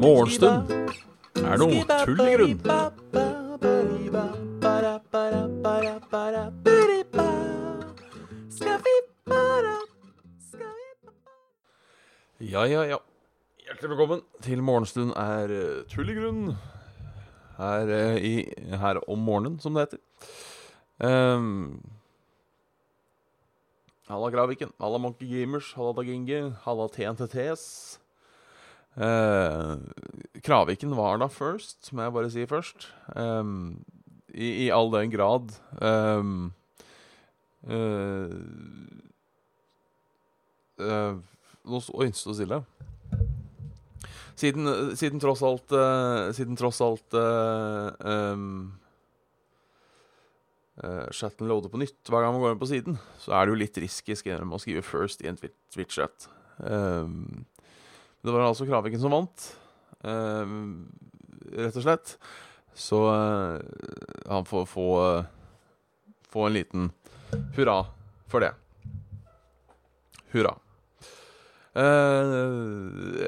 Morgenstund er noe tull i grunn. Ja, ja, ja. Hjertelig velkommen til Morgenstund er tull i grunn. Her, i, her om morgenen, som det heter. Um, halla Graviken, halla Monkey Gamers, halla Daginge, halla TNTTs. Eh, Kraviken var da first, må jeg bare si først. Um, i, I all den grad um, uh, uh, Nå Oi, sto stille. Siden, siden tross alt uh, Siden tross alt um, uh, chatten loader på nytt hver gang man går inn på siden, så er det jo litt risky å skrive 'first' i en Twitch-chat. Um, det var altså Kraviken som vant, um, rett og slett. Så han får få, få en liten hurra for det. Hurra.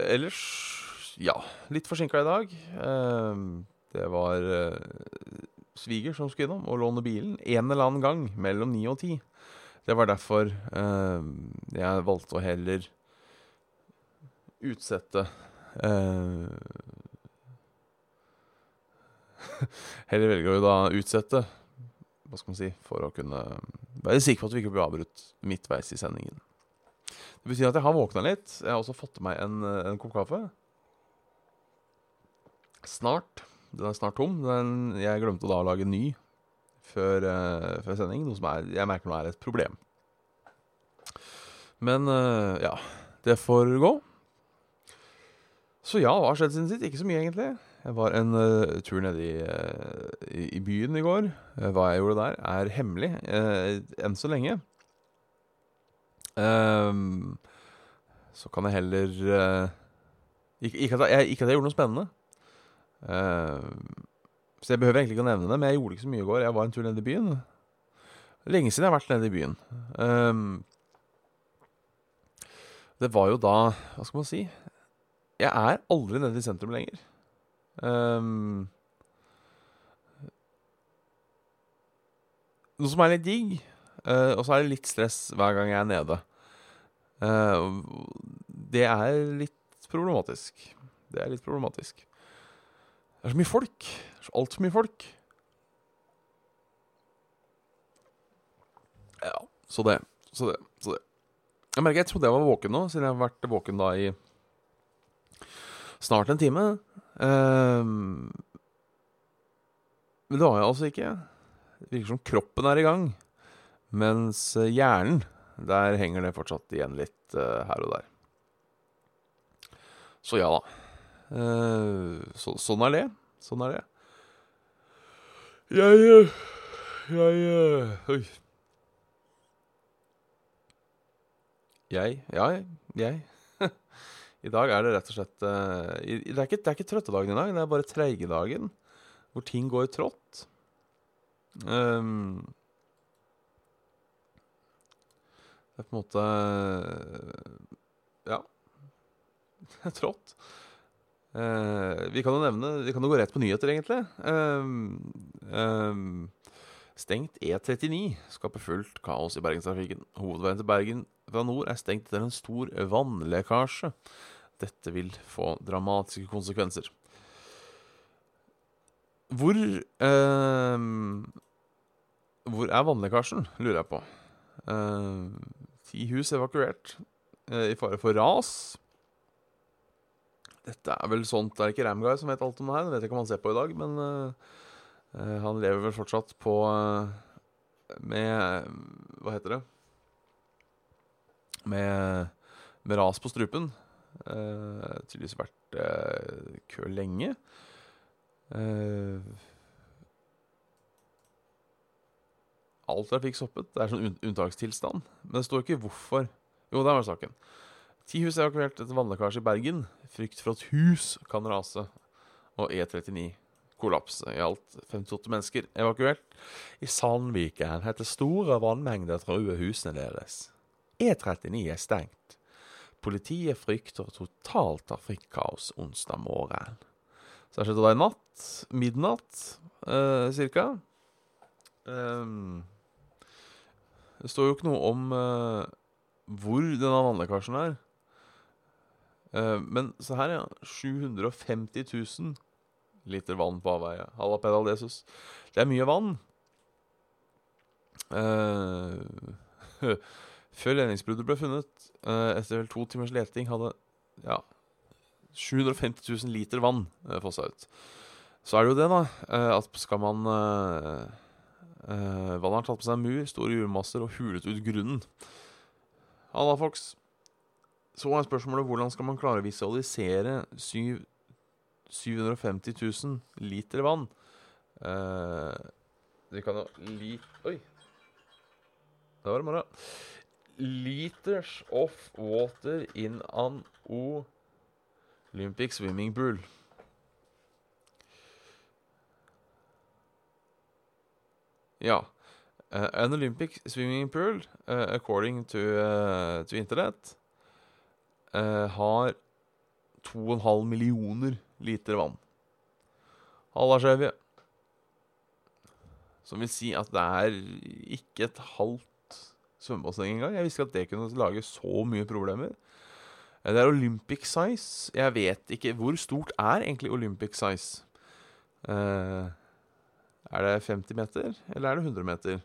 ellers ja, litt forsinka i dag. Uh, det var uh, sviger som skulle innom og låne bilen en eller annen gang mellom ni og ti. Det var derfor eh, jeg valgte å heller utsette Heller velger å da utsette, hva skal man si, for å kunne være sikker på at vi ikke blir avbrutt midtveis i sendingen. Det betyr at jeg har våkna litt. Jeg har også fått meg en, en kopp kaffe. Snart. Den er snart tom. Den, jeg glemte da å lage ny før, uh, før sending, noe som er, jeg merker nå er et problem. Men uh, ja, det får gå. Så ja, hva har skjedd siden sitt? Ikke så mye, egentlig. Jeg var en uh, tur nede i, i, i, byen i går. hva jeg gjorde der, er hemmelig enn så lenge. Um, så kan jeg heller ikke, ikke, at jeg, ikke at jeg gjorde noe spennende. Uh, så jeg behøver egentlig ikke å nevne det, men jeg gjorde ikke så mye i går. Jeg var en tur nede i byen. Lenge siden jeg har vært nede i byen. Um, det var jo da Hva skal man si? Jeg er aldri nede i sentrum lenger. Um, noe som er litt digg, uh, og så er det litt stress hver gang jeg er nede. Uh, det er litt problematisk. Det er litt problematisk. Det er så mye folk. Det er altfor mye folk. Ja, så det. Så det. Så det. Jeg merker jeg trodde jeg var våken nå, siden jeg har vært våken da i snart en time. Um, men det var jeg altså ikke. Det virker som kroppen er i gang. Mens hjernen, der henger det fortsatt igjen litt uh, her og der. Så ja da. Uh, så, sånn er det. Sånn er det. Jeg eh, Jeg eh, Oi. Jeg Ja, jeg. I dag er det rett og slett uh, det, er ikke, det er ikke trøttedagen i dag, det er bare treigedagen. Hvor ting går trått. Um, det er på en måte Ja. trått. Uh, vi kan jo nevne Vi kan jo gå rett på nyheter, egentlig. Uh, uh, stengt E39 skaper fullt kaos i bergenstrafikken. Hovedveien til Bergen fra nord er stengt etter en stor vannlekkasje. Dette vil få dramatiske konsekvenser. Hvor Hvor er vannlekkasjen, lurer jeg på. ti hus evakuert i fare for ras. Dette er vel sånt Det er ikke Ramguy som vet alt om det her. Det vet jeg ikke om han ser på i dag, men uh, han lever vel fortsatt på uh, Med Hva heter det? Med, med ras på strupen. Uh, tydeligvis vært uh, kø lenge. all trafikk stoppet. Det er sånn unntakstilstand. Men det står ikke hvorfor. Jo, der var saken. Ti hus er evakuert etter vannlekkasje i Bergen. Frykt for at hus kan rase. Og E39 kollaps. I alt 58 mennesker evakuert. I Sandviken heter store vannmengder truer husene deres. E39 er stengt. Politiet frykter totalt trafikkaos onsdag morgen. Så det skjedde da i natt. Midnatt, eh, cirka. Um, det står jo ikke noe om eh, hvor denne vannlekkasjen er. Eh, men se her, ja. 750 000 liter vann på avveie. Halla, Pedal Jesus. Det er mye vann. Uh, før ledningsbruddet ble funnet, uh, etter vel to timers leting, hadde ja, 750 000 liter vann uh, fossa ut. Så er det jo det, da, uh, at skal man Vannet har tatt på seg en mur, store jordmasser og hulet ut grunnen. Halla, folks. Så er spørsmålet hvordan skal man klare å visualisere 7, 750 000 liter vann? Uh, vi kan jo li... Oi. Det var det bare. Liters of water in an Olympic swimming pool. Ja. Uh, an Olympic swimming pool, uh, according to, uh, to internet, uh, har 2,5 millioner liter vann. Halla, Chevy. Som vil si at det er ikke et halvt svømmebasseng engang. Jeg visste ikke at det kunne lage så mye problemer. Eh, Det er Olympic size. Jeg vet ikke Hvor stort er egentlig Olympic size? Eh, er det 50 meter, eller er det 100 meter?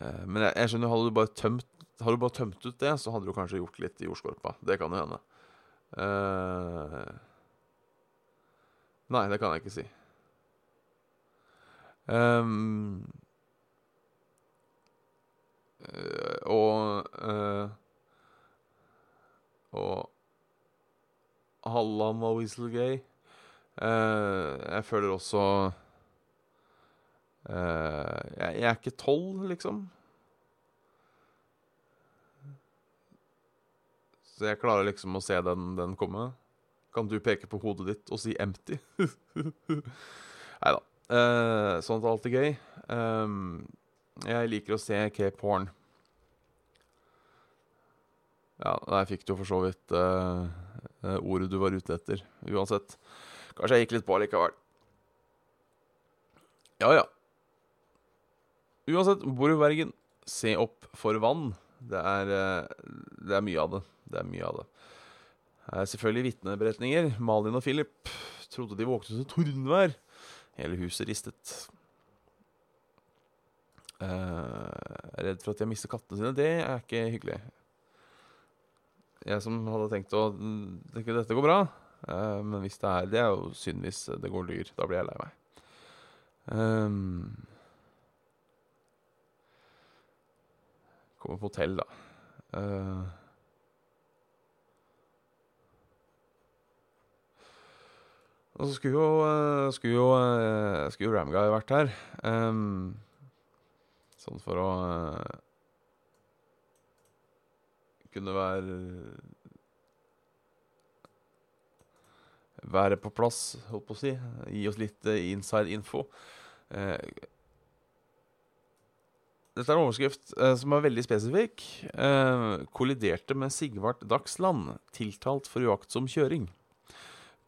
Eh, men jeg, jeg skjønner, hadde du bare tømt Hadde du bare tømt ut det, så hadde du kanskje gjort litt i jordskorpa. Det kan jo hende. Uh, nei, det kan jeg ikke si. Um, eh, og uh, Og Hallam og Whistlegay. Eh, jeg føler også jeg, jeg er ikke tolv, liksom. Så jeg klarer liksom å se den, den komme. Kan du peke på hodet ditt og si 'empty'? Nei da. at sånt er gøy. Um, jeg liker å se K-porn. Ja, der fikk du for så vidt eh, eh, ordet du var ute etter, uansett. Kanskje jeg gikk litt på likevel. Ja, ja. Uansett, bor i Bergen. Se opp for vann. Det er, eh, det er mye av det. Det er mye av det. Det er selvfølgelig vitneberetninger. Malin og Philip trodde de våknet til tordenvær. Hele huset ristet. Eh, jeg er redd for at de har mistet kattene sine. Det er ikke hyggelig. Jeg som hadde tenkt å tenke dette går bra. Eh, men hvis det er Det er jo synd hvis det går dyr. Da blir jeg lei meg. Um, kommer på hotell, da. Uh, og så skulle jo eh, Skulle jo, eh, skulle jo Ramguy vært her. Um, sånn for å uh, kunne være Være på plass, holdt på å si. Gi oss litt uh, inside info. Eh, dette er en overskrift eh, som er veldig spesifikk. Eh, kolliderte med Sigvart Dagsland, tiltalt for uaktsom kjøring.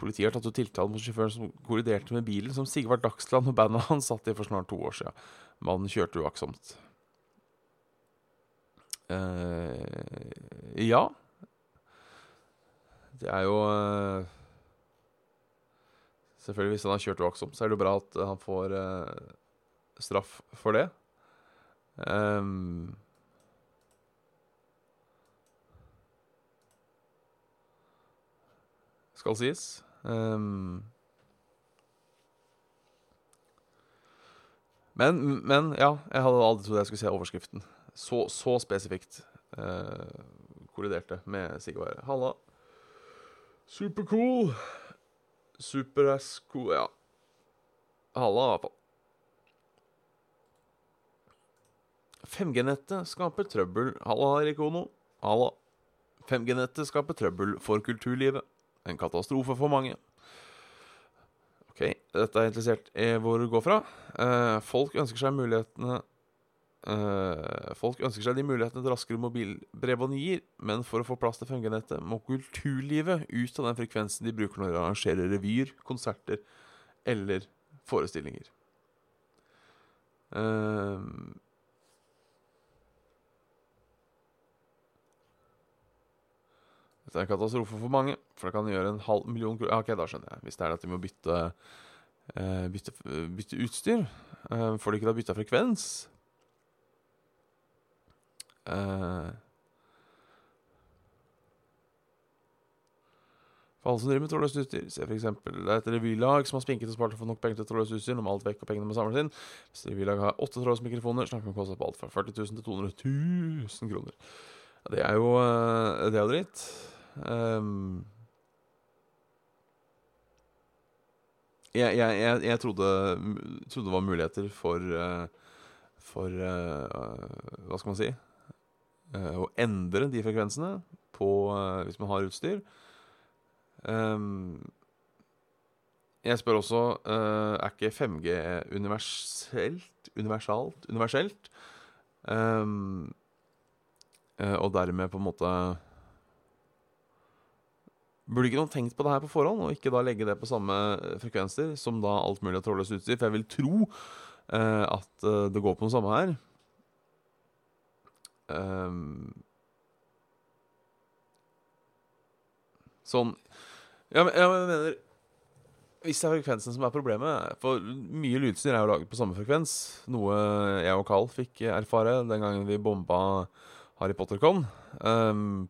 Politiet har tatt ut tiltale mot sjåføren som kolliderte med bilen som Sigvart Dagsland og bandet hans satt i for snart to år siden. Mannen kjørte uaktsomt. Eh, ja. Det er jo eh, Selvfølgelig, hvis han har kjørt uaktsomt, så er det jo bra at han får eh, straff for det. Ehm, skal sies. Um, men, men ja, jeg hadde aldri trodd jeg skulle se overskriften. Så, så spesifikt uh, korriderte med Sigvard. Halla. Supercool. Superass cool, ja. Halla, i hvert fall. 5G-nettet skaper trøbbel. Halla, Erik Ono. Halla. 5G-nettet skaper trøbbel for kulturlivet. En katastrofe for mange. Ok, dette er interessert i hvor det går fra. Eh, folk ønsker seg mulighetene eh, Folk ønsker seg de mulighetene et raskere mobilbredbånd gir, men for å få plass til 5G-nettet må kulturlivet ut av den frekvensen de bruker når de arrangerer revyer, konserter eller forestillinger. Eh, Dette er en katastrofe for mange, for det kan gjøre en halv million kroner ja, Ok, da skjønner jeg. Hvis det er at de må bytte, eh, bytte, bytte utstyr, eh, får de ikke da bytta frekvens? Eh, for alle som driver med trådløst utstyr, se f.eks. det er et revylag som har spinket og spart for fått nok penger til trådløst utstyr. Når alt vekk og pengene må samles inn. Hvis revylaget har åtte trådløse mikrofoner, snakker vi om kostnad på alt fra 40 000 til 200 000 kroner. Ja, det er jo Det er jo dritt. Um, jeg, jeg, jeg, jeg trodde, trodde, det var muligheter for uh, For uh, Hva skal man si? Uh, å endre de frekvensene på, hvis man har utstyr. Um, jeg spør også Er ikke 5G universelt? Universalt? Universelt? Um, og dermed på en måte Burde ikke noen tenkt på det her på forhånd, og ikke da legge det på samme eh, frekvenser som da alt mulig av trådløst utstyr? For jeg vil tro eh, at eh, det går på noe samme her. Um, sånn ja, men, jeg mener Hvis det er frekvensen som er problemet For mye lydstyr er jo laget på samme frekvens. Noe jeg og Carl fikk erfare den gangen vi bomba Harry Potter-con. Um,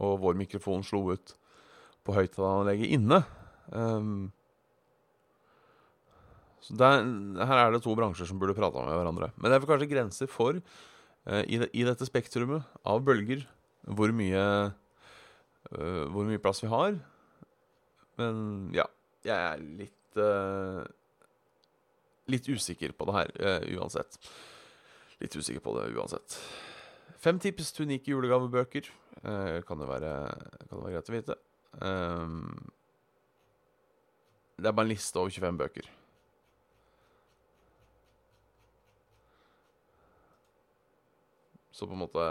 og vår mikrofon slo ut på høyttaleranlegget inne. Um, så der, her er det to bransjer som burde prata med hverandre. Men det er kanskje grenser for, uh, i, i, dette spektrumet av bølger, hvor mye, uh, hvor mye plass vi har. Men ja, jeg er litt uh, Litt usikker på det her uansett. Litt usikker på det uansett. Fem tips til unike julegavebøker. kan, det være, kan det være greit å vite. Um, det er bare en liste over 25 bøker. Så på en måte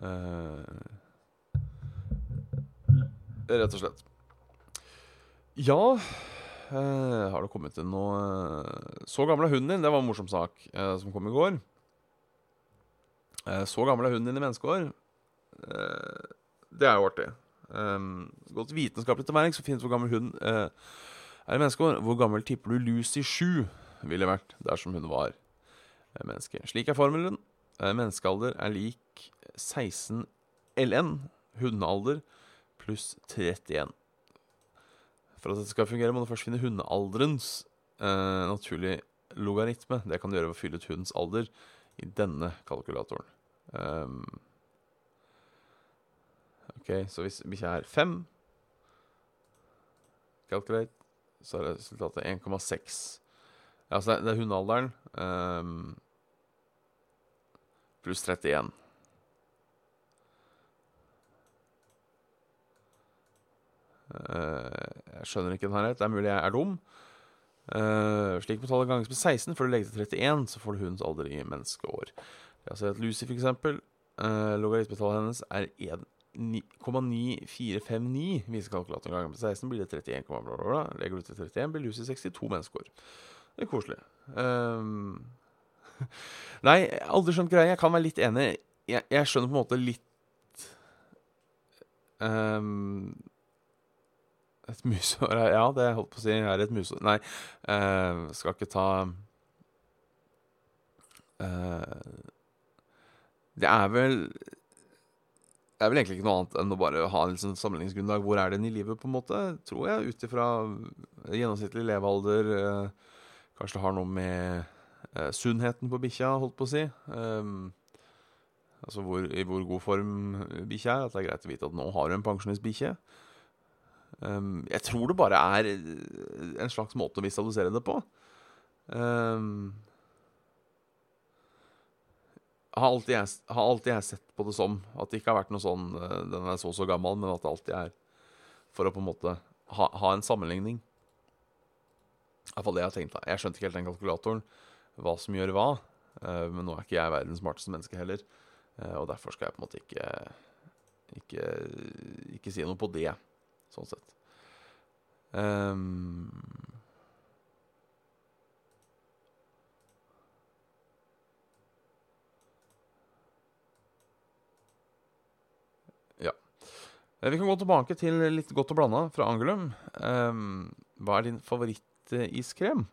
uh, Rett og slett. Ja uh, Har det kommet inn noe uh, Så gammel er hunden din. Det var en morsom sak som kom i går. Eh, så gammel er hunden din i menneskeår. Eh, det er jo artig. Um, godt vitenskapelig til meg, så finnes hvor gammel hund er i menneskeår. Hvor gammel tipper du Lucy 7 ville vært dersom hun var menneske? Slik er formelen. Menneskealder er lik 16 LN, hundealder, pluss 31. For at dette skal fungere, må du først finne hundealderens uh, naturlige logaritme. Det kan du gjøre ved å fylle ut hundens alder i denne kalkulatoren. Um, OK, så hvis bikkja er fem Calculate, så er resultatet 1,6. Ja, så det er hundealderen um, pluss 31. Uh, jeg skjønner ikke den her helt. Det er mulig jeg er dum. Uh, slik må tallet ganges med 16 før du legger til 31, så får du hundens alder i menneskeår. Jeg har at Lucy, for eksempel, uh, logaritmetallet hennes er 1,9459. Viser kalkulatoren ganger med 16, blir det 31, bla, bla, bla. Legger du til 31, blir Lucy 62 menneskeår. Det er koselig. Um, nei, aldri skjønt greia. Jeg kan være litt enig. Jeg, jeg skjønner på en måte litt um, Et musår Ja, det holdt på å si er et musår Nei, uh, skal ikke ta uh, det er vel Det er vel egentlig ikke noe annet enn å bare ha en liksom sammenligningsgrunnlag. Hvor er den i livet, på en måte? Tror jeg, ut ifra gjennomsnittlig levealder. Eh, kanskje det har noe med eh, sunnheten på bikkja, holdt på å si. Um, altså hvor, i hvor god form bikkja er. At det er greit å vite at nå har du en pensjonistbikkje. Um, jeg tror det bare er en slags måte å visualisere det på. Um, har alltid, jeg, har alltid jeg sett på det som. At det ikke har vært noe sånn eh, Den er så så gammel, men at det alltid er for å på en måte ha, ha en sammenligning. Iallfall det jeg har tenkt. Jeg skjønte ikke helt den kalkulatoren, hva som gjør hva. Eh, men nå er ikke jeg verdens smarteste menneske heller, eh, og derfor skal jeg på en måte ikke ikke, ikke si noe på det, sånn sett. Um, vi kan gå tilbake til litt godt og blanda fra Angelum. Um, hva er din favorittiskrem?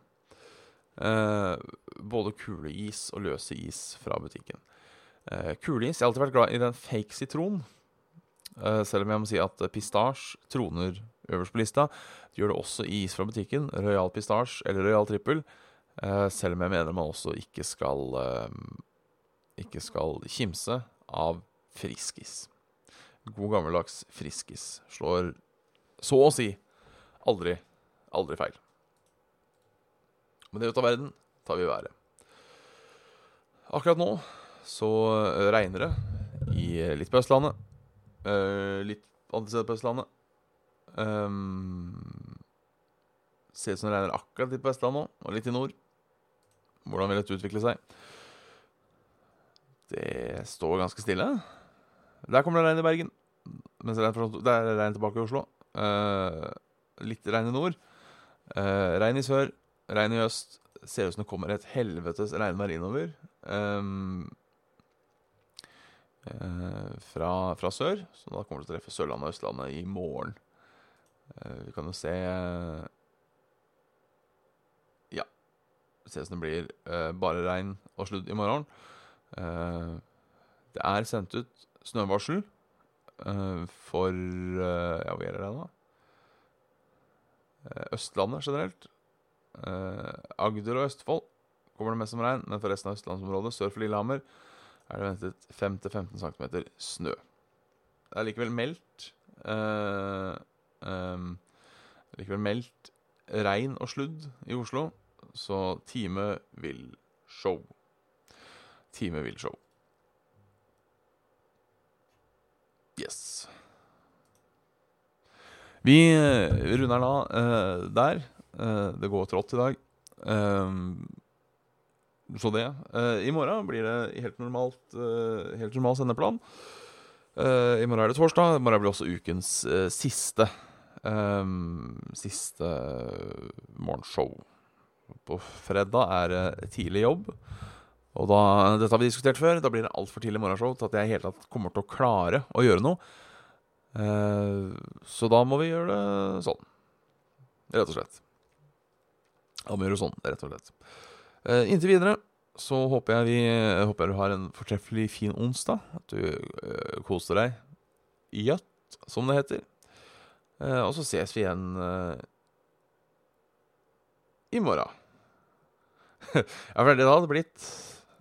Uh, både kuleis og løse is fra butikken. Uh, kuleis Jeg har alltid vært glad i den fake sitron. Selv om jeg må si at pistasje troner øverst på lista. Det gjør det også i is fra butikken. Royal pistasje eller Royal trippel. Selv om jeg mener man også ikke skal uh, Ikke skal kimse av friskis. God gammeldags friskis slår så å si aldri, aldri feil. Men det ut av verden tar vi været. Akkurat nå så regner det i litt på Østlandet. Uh, litt andre steder på Østlandet. Um, ser ut som det regner akkurat litt på Vestlandet nå, og litt i nord. Hvordan vil dette utvikle seg? Det står ganske stille. Der kommer det regn i Bergen. Mens det er regn tilbake i Oslo. Uh, litt regn i nord. Uh, regn i sør, regn i øst. Ser ut som det kommer et helvetes regnvær innover. Um, uh, fra, fra, sør. Så da kommer det til å treffe Sørlandet og Østlandet i morgen. Vi kan jo se Ja. Ser ut som det blir bare regn og sludd i morgen. det er sendt ut snøvarsel for Ja, hva gjelder det, da? Østlandet generelt. Agder og Østfold kommer det mest som regn, men for resten av østlandsområdet sør for Lillehammer er det ventet 5-15 cm snø. Det er likevel meldt uh, um, Likevel meldt regn og sludd i Oslo, så time vil show. Time vil show. Yes. Vi uh, runder da uh, der. det går trått i dag. Uh, så det. Uh, I morgen blir det helt, normalt, uh, helt normal sendeplan. Uh, I morgen er det torsdag. I morgen blir også ukens siste Siste morgenshow. På fredag er det tidlig jobb. Og da, dette har vi diskutert før. Da blir det altfor tidlig morgenshow til at jeg i tatt kommer til å klare å gjøre noe. så da må vi gjøre det sånn. Rett og slett. Da må vi gjøre det sånn, rett og slett. Uh, inntil videre så håper jeg, vi, håper jeg du har en fortreffelig fin onsdag. At du uh, koser deg jøtt, som det heter. Og så ses vi igjen i morgen. ja, for det hadde blitt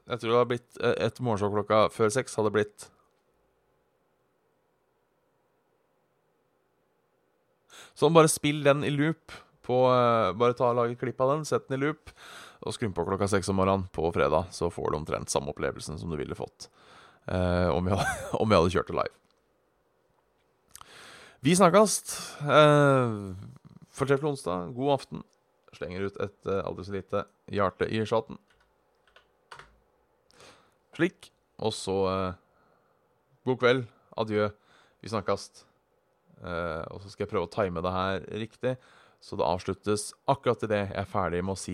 Jeg tror det hadde blitt et morgenshow klokka før seks hadde blitt Sånn, bare spill den i loop. På, bare ta og lage klipp av den, sett den i loop og skru på klokka seks om morgenen på fredag, så får du omtrent samme opplevelsen som du ville fått eh, om, hadde, om, vi hadde, kjørt det live. Vi snakkes. Eh, Fortreffelig onsdag. God aften. Slenger ut et eh, aldri så lite hjerte i chatten. Slik. Og så eh, god kveld. Adjø. Vi snakkes. Eh, og så skal jeg prøve å time det her riktig. Så det avsluttes akkurat idet jeg er ferdig med å si